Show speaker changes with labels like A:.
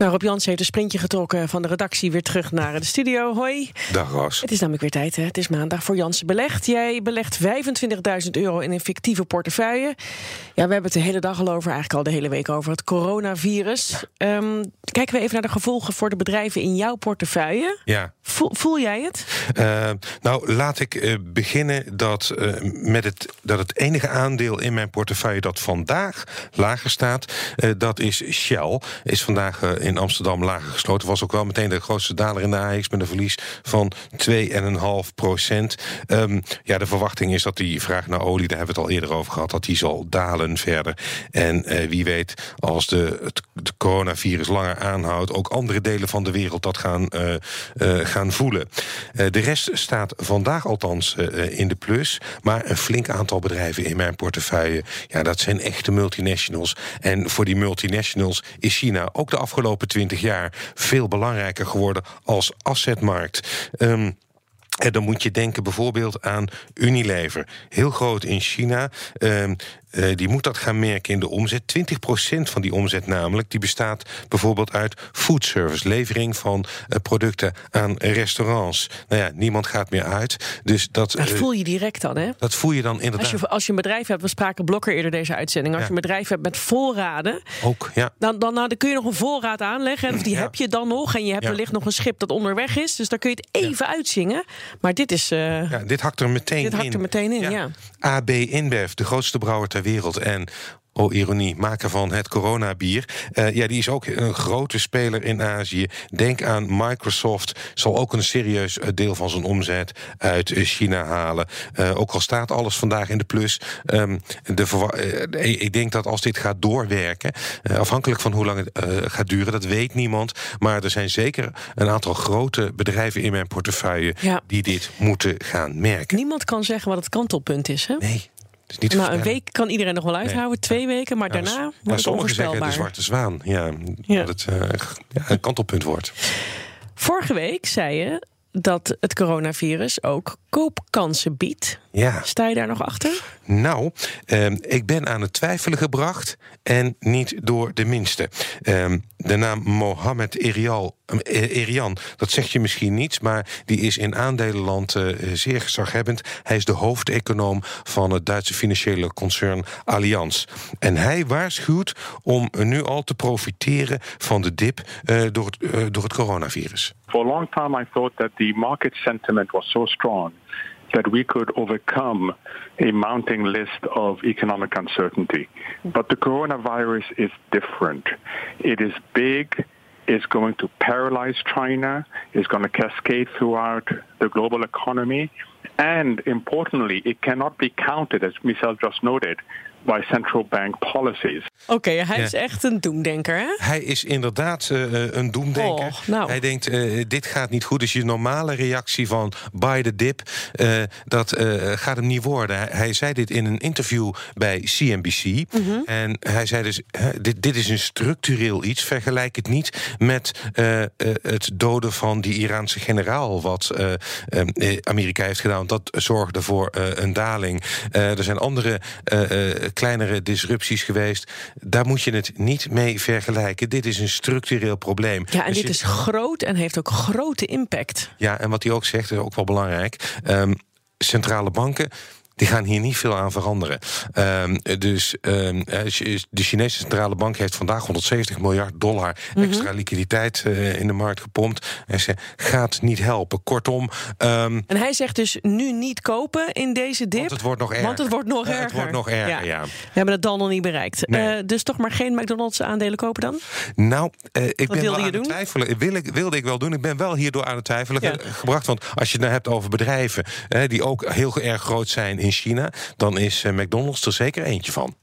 A: Nou, Rob Jans heeft een sprintje getrokken van de redactie weer terug naar de studio. Hoi.
B: Dag Ras.
A: Het is namelijk weer tijd, hè? Het is maandag voor Jansen Belegd. Jij belegt 25.000 euro in een fictieve portefeuille. Ja, we hebben het de hele dag al over, eigenlijk al de hele week over het coronavirus. Um, kijken we even naar de gevolgen voor de bedrijven in jouw portefeuille.
B: Ja.
A: Voel, voel jij het?
B: Uh, nou, laat ik uh, beginnen dat, uh, met het, dat het enige aandeel in mijn portefeuille dat vandaag lager staat, dat is Shell. Is vandaag in Amsterdam lager gesloten. Was ook wel meteen de grootste daler in de AX met een verlies van 2,5 procent. Um, ja, de verwachting is dat die vraag naar olie, daar hebben we het al eerder over gehad, dat die zal dalen verder. En wie weet, als de, het coronavirus langer aanhoudt, ook andere delen van de wereld dat gaan, uh, uh, gaan voelen. De rest staat vandaag althans in de plus. Maar een flink aantal bedrijven in mijn portefeuille, ja, dat zijn echte multinationals. En voor die multinationals is China ook de afgelopen twintig jaar veel belangrijker geworden als assetmarkt. Um, en dan moet je denken bijvoorbeeld aan Unilever. Heel groot in China. Uh, uh, die moet dat gaan merken in de omzet. 20% van die omzet namelijk, die bestaat bijvoorbeeld uit foodservice. Levering van uh, producten aan restaurants. Nou ja, niemand gaat meer uit. Dus dat,
A: dat voel je direct dan, hè?
B: Dat voel je dan inderdaad.
A: Als je, als je een bedrijf hebt, we spraken Blokker eerder deze uitzending. Als ja. je een bedrijf hebt met voorraden...
B: Ook, ja.
A: Dan, dan, nou, dan kun je nog een voorraad aanleggen. Of die ja. heb je dan nog. En je hebt wellicht nog een schip dat onderweg is. Dus daar kun je het even uitzingen. Maar dit is...
B: Ja, dit hakt er meteen
A: dit
B: in.
A: hakt er meteen in, ja.
B: AB InBev, de grootste brouwer ter wereld. En oh ironie, maker van het coronabier. Uh, ja, die is ook een grote speler in Azië. Denk aan Microsoft, zal ook een serieus deel van zijn omzet uit China halen. Uh, ook al staat alles vandaag in de plus. Um, de uh, ik denk dat als dit gaat doorwerken, afhankelijk van hoe lang het gaat duren, dat weet niemand. Maar er zijn zeker een aantal grote bedrijven in mijn portefeuille ja. die dit moeten gaan merken.
A: Niemand kan zeggen wat het kantelpunt is, hè?
B: Nee. Niet
A: nou, een week kan iedereen nog wel uithouden, nee. twee weken, maar
B: ja,
A: daarna
B: dus,
A: wordt het
B: sommigen zeggen de zwarte zwaan, ja, ja. dat het uh, ja, een kantelpunt wordt.
A: Vorige week zei je dat het coronavirus ook koopkansen biedt.
B: Ja.
A: Sta je daar nog achter?
B: Nou, uh, ik ben aan het twijfelen gebracht en niet door de minste. Uh, de naam Mohammed Erial, Erian, dat zegt je misschien niets, maar die is in aandelenland uh, zeer gezaghebbend. Hij is de hoofdeconoom van het Duitse financiële concern Allianz. En hij waarschuwt om nu al te profiteren van de dip uh, door, het, uh, door het coronavirus.
C: For a long time I thought that the market sentiment was so strong that we could overcome a mounting list of economic uncertainty. But the coronavirus is different. It is big, it's going to paralyze China, it's going to cascade throughout the global economy, and importantly, it cannot be counted, as Michel just noted, by central bank policies.
A: Oké, okay, hij ja. is echt een doemdenker, hè?
B: Hij is inderdaad uh, een doemdenker.
A: Oh, nou.
B: Hij denkt, uh, dit gaat niet goed. Dus je normale reactie van buy the dip, uh, dat gaat hem niet worden. Hij, hij, zei dit in een interview bij CNBC. Mm -hmm. En hij zei dus, dit, dit is een structureel iets. Vergelijk het niet met het doden van die Iraanse generaal... wat Amerika heeft gedaan. Dat zorgde voor een daling. er zijn andere kleinere disrupties geweest. Daar moet je het niet mee vergelijken. Dit is een structureel probleem.
A: Ja, en dus dit is groot en heeft ook grote impact.
B: Ja, en wat hij ook zegt, is ook wel belangrijk. Um, centrale banken die gaan hier niet veel aan veranderen. Um, dus um, de Chinese centrale bank heeft vandaag 170 miljard dollar extra mm -hmm. liquiditeit uh, in de markt gepompt. En ze gaat niet helpen. Kortom. Um,
A: en hij zegt dus nu niet kopen in deze dip. Want
B: het wordt nog erger.
A: Want het wordt nog erger.
B: Uh, het wordt nog erger, ja. ja.
A: We hebben het dan nog niet bereikt. Nee. Uh, dus toch maar geen McDonald's aandelen kopen dan?
B: Nou, ik
A: Wat
B: ben
A: wilde
B: wel aan het twijfelen. Wil ik, wilde ik wel doen. Ik ben wel hierdoor aan het twijfelen ja. gebracht. Want als je het nou hebt over bedrijven die ook heel erg groot zijn in China, dan is McDonald's er zeker eentje van.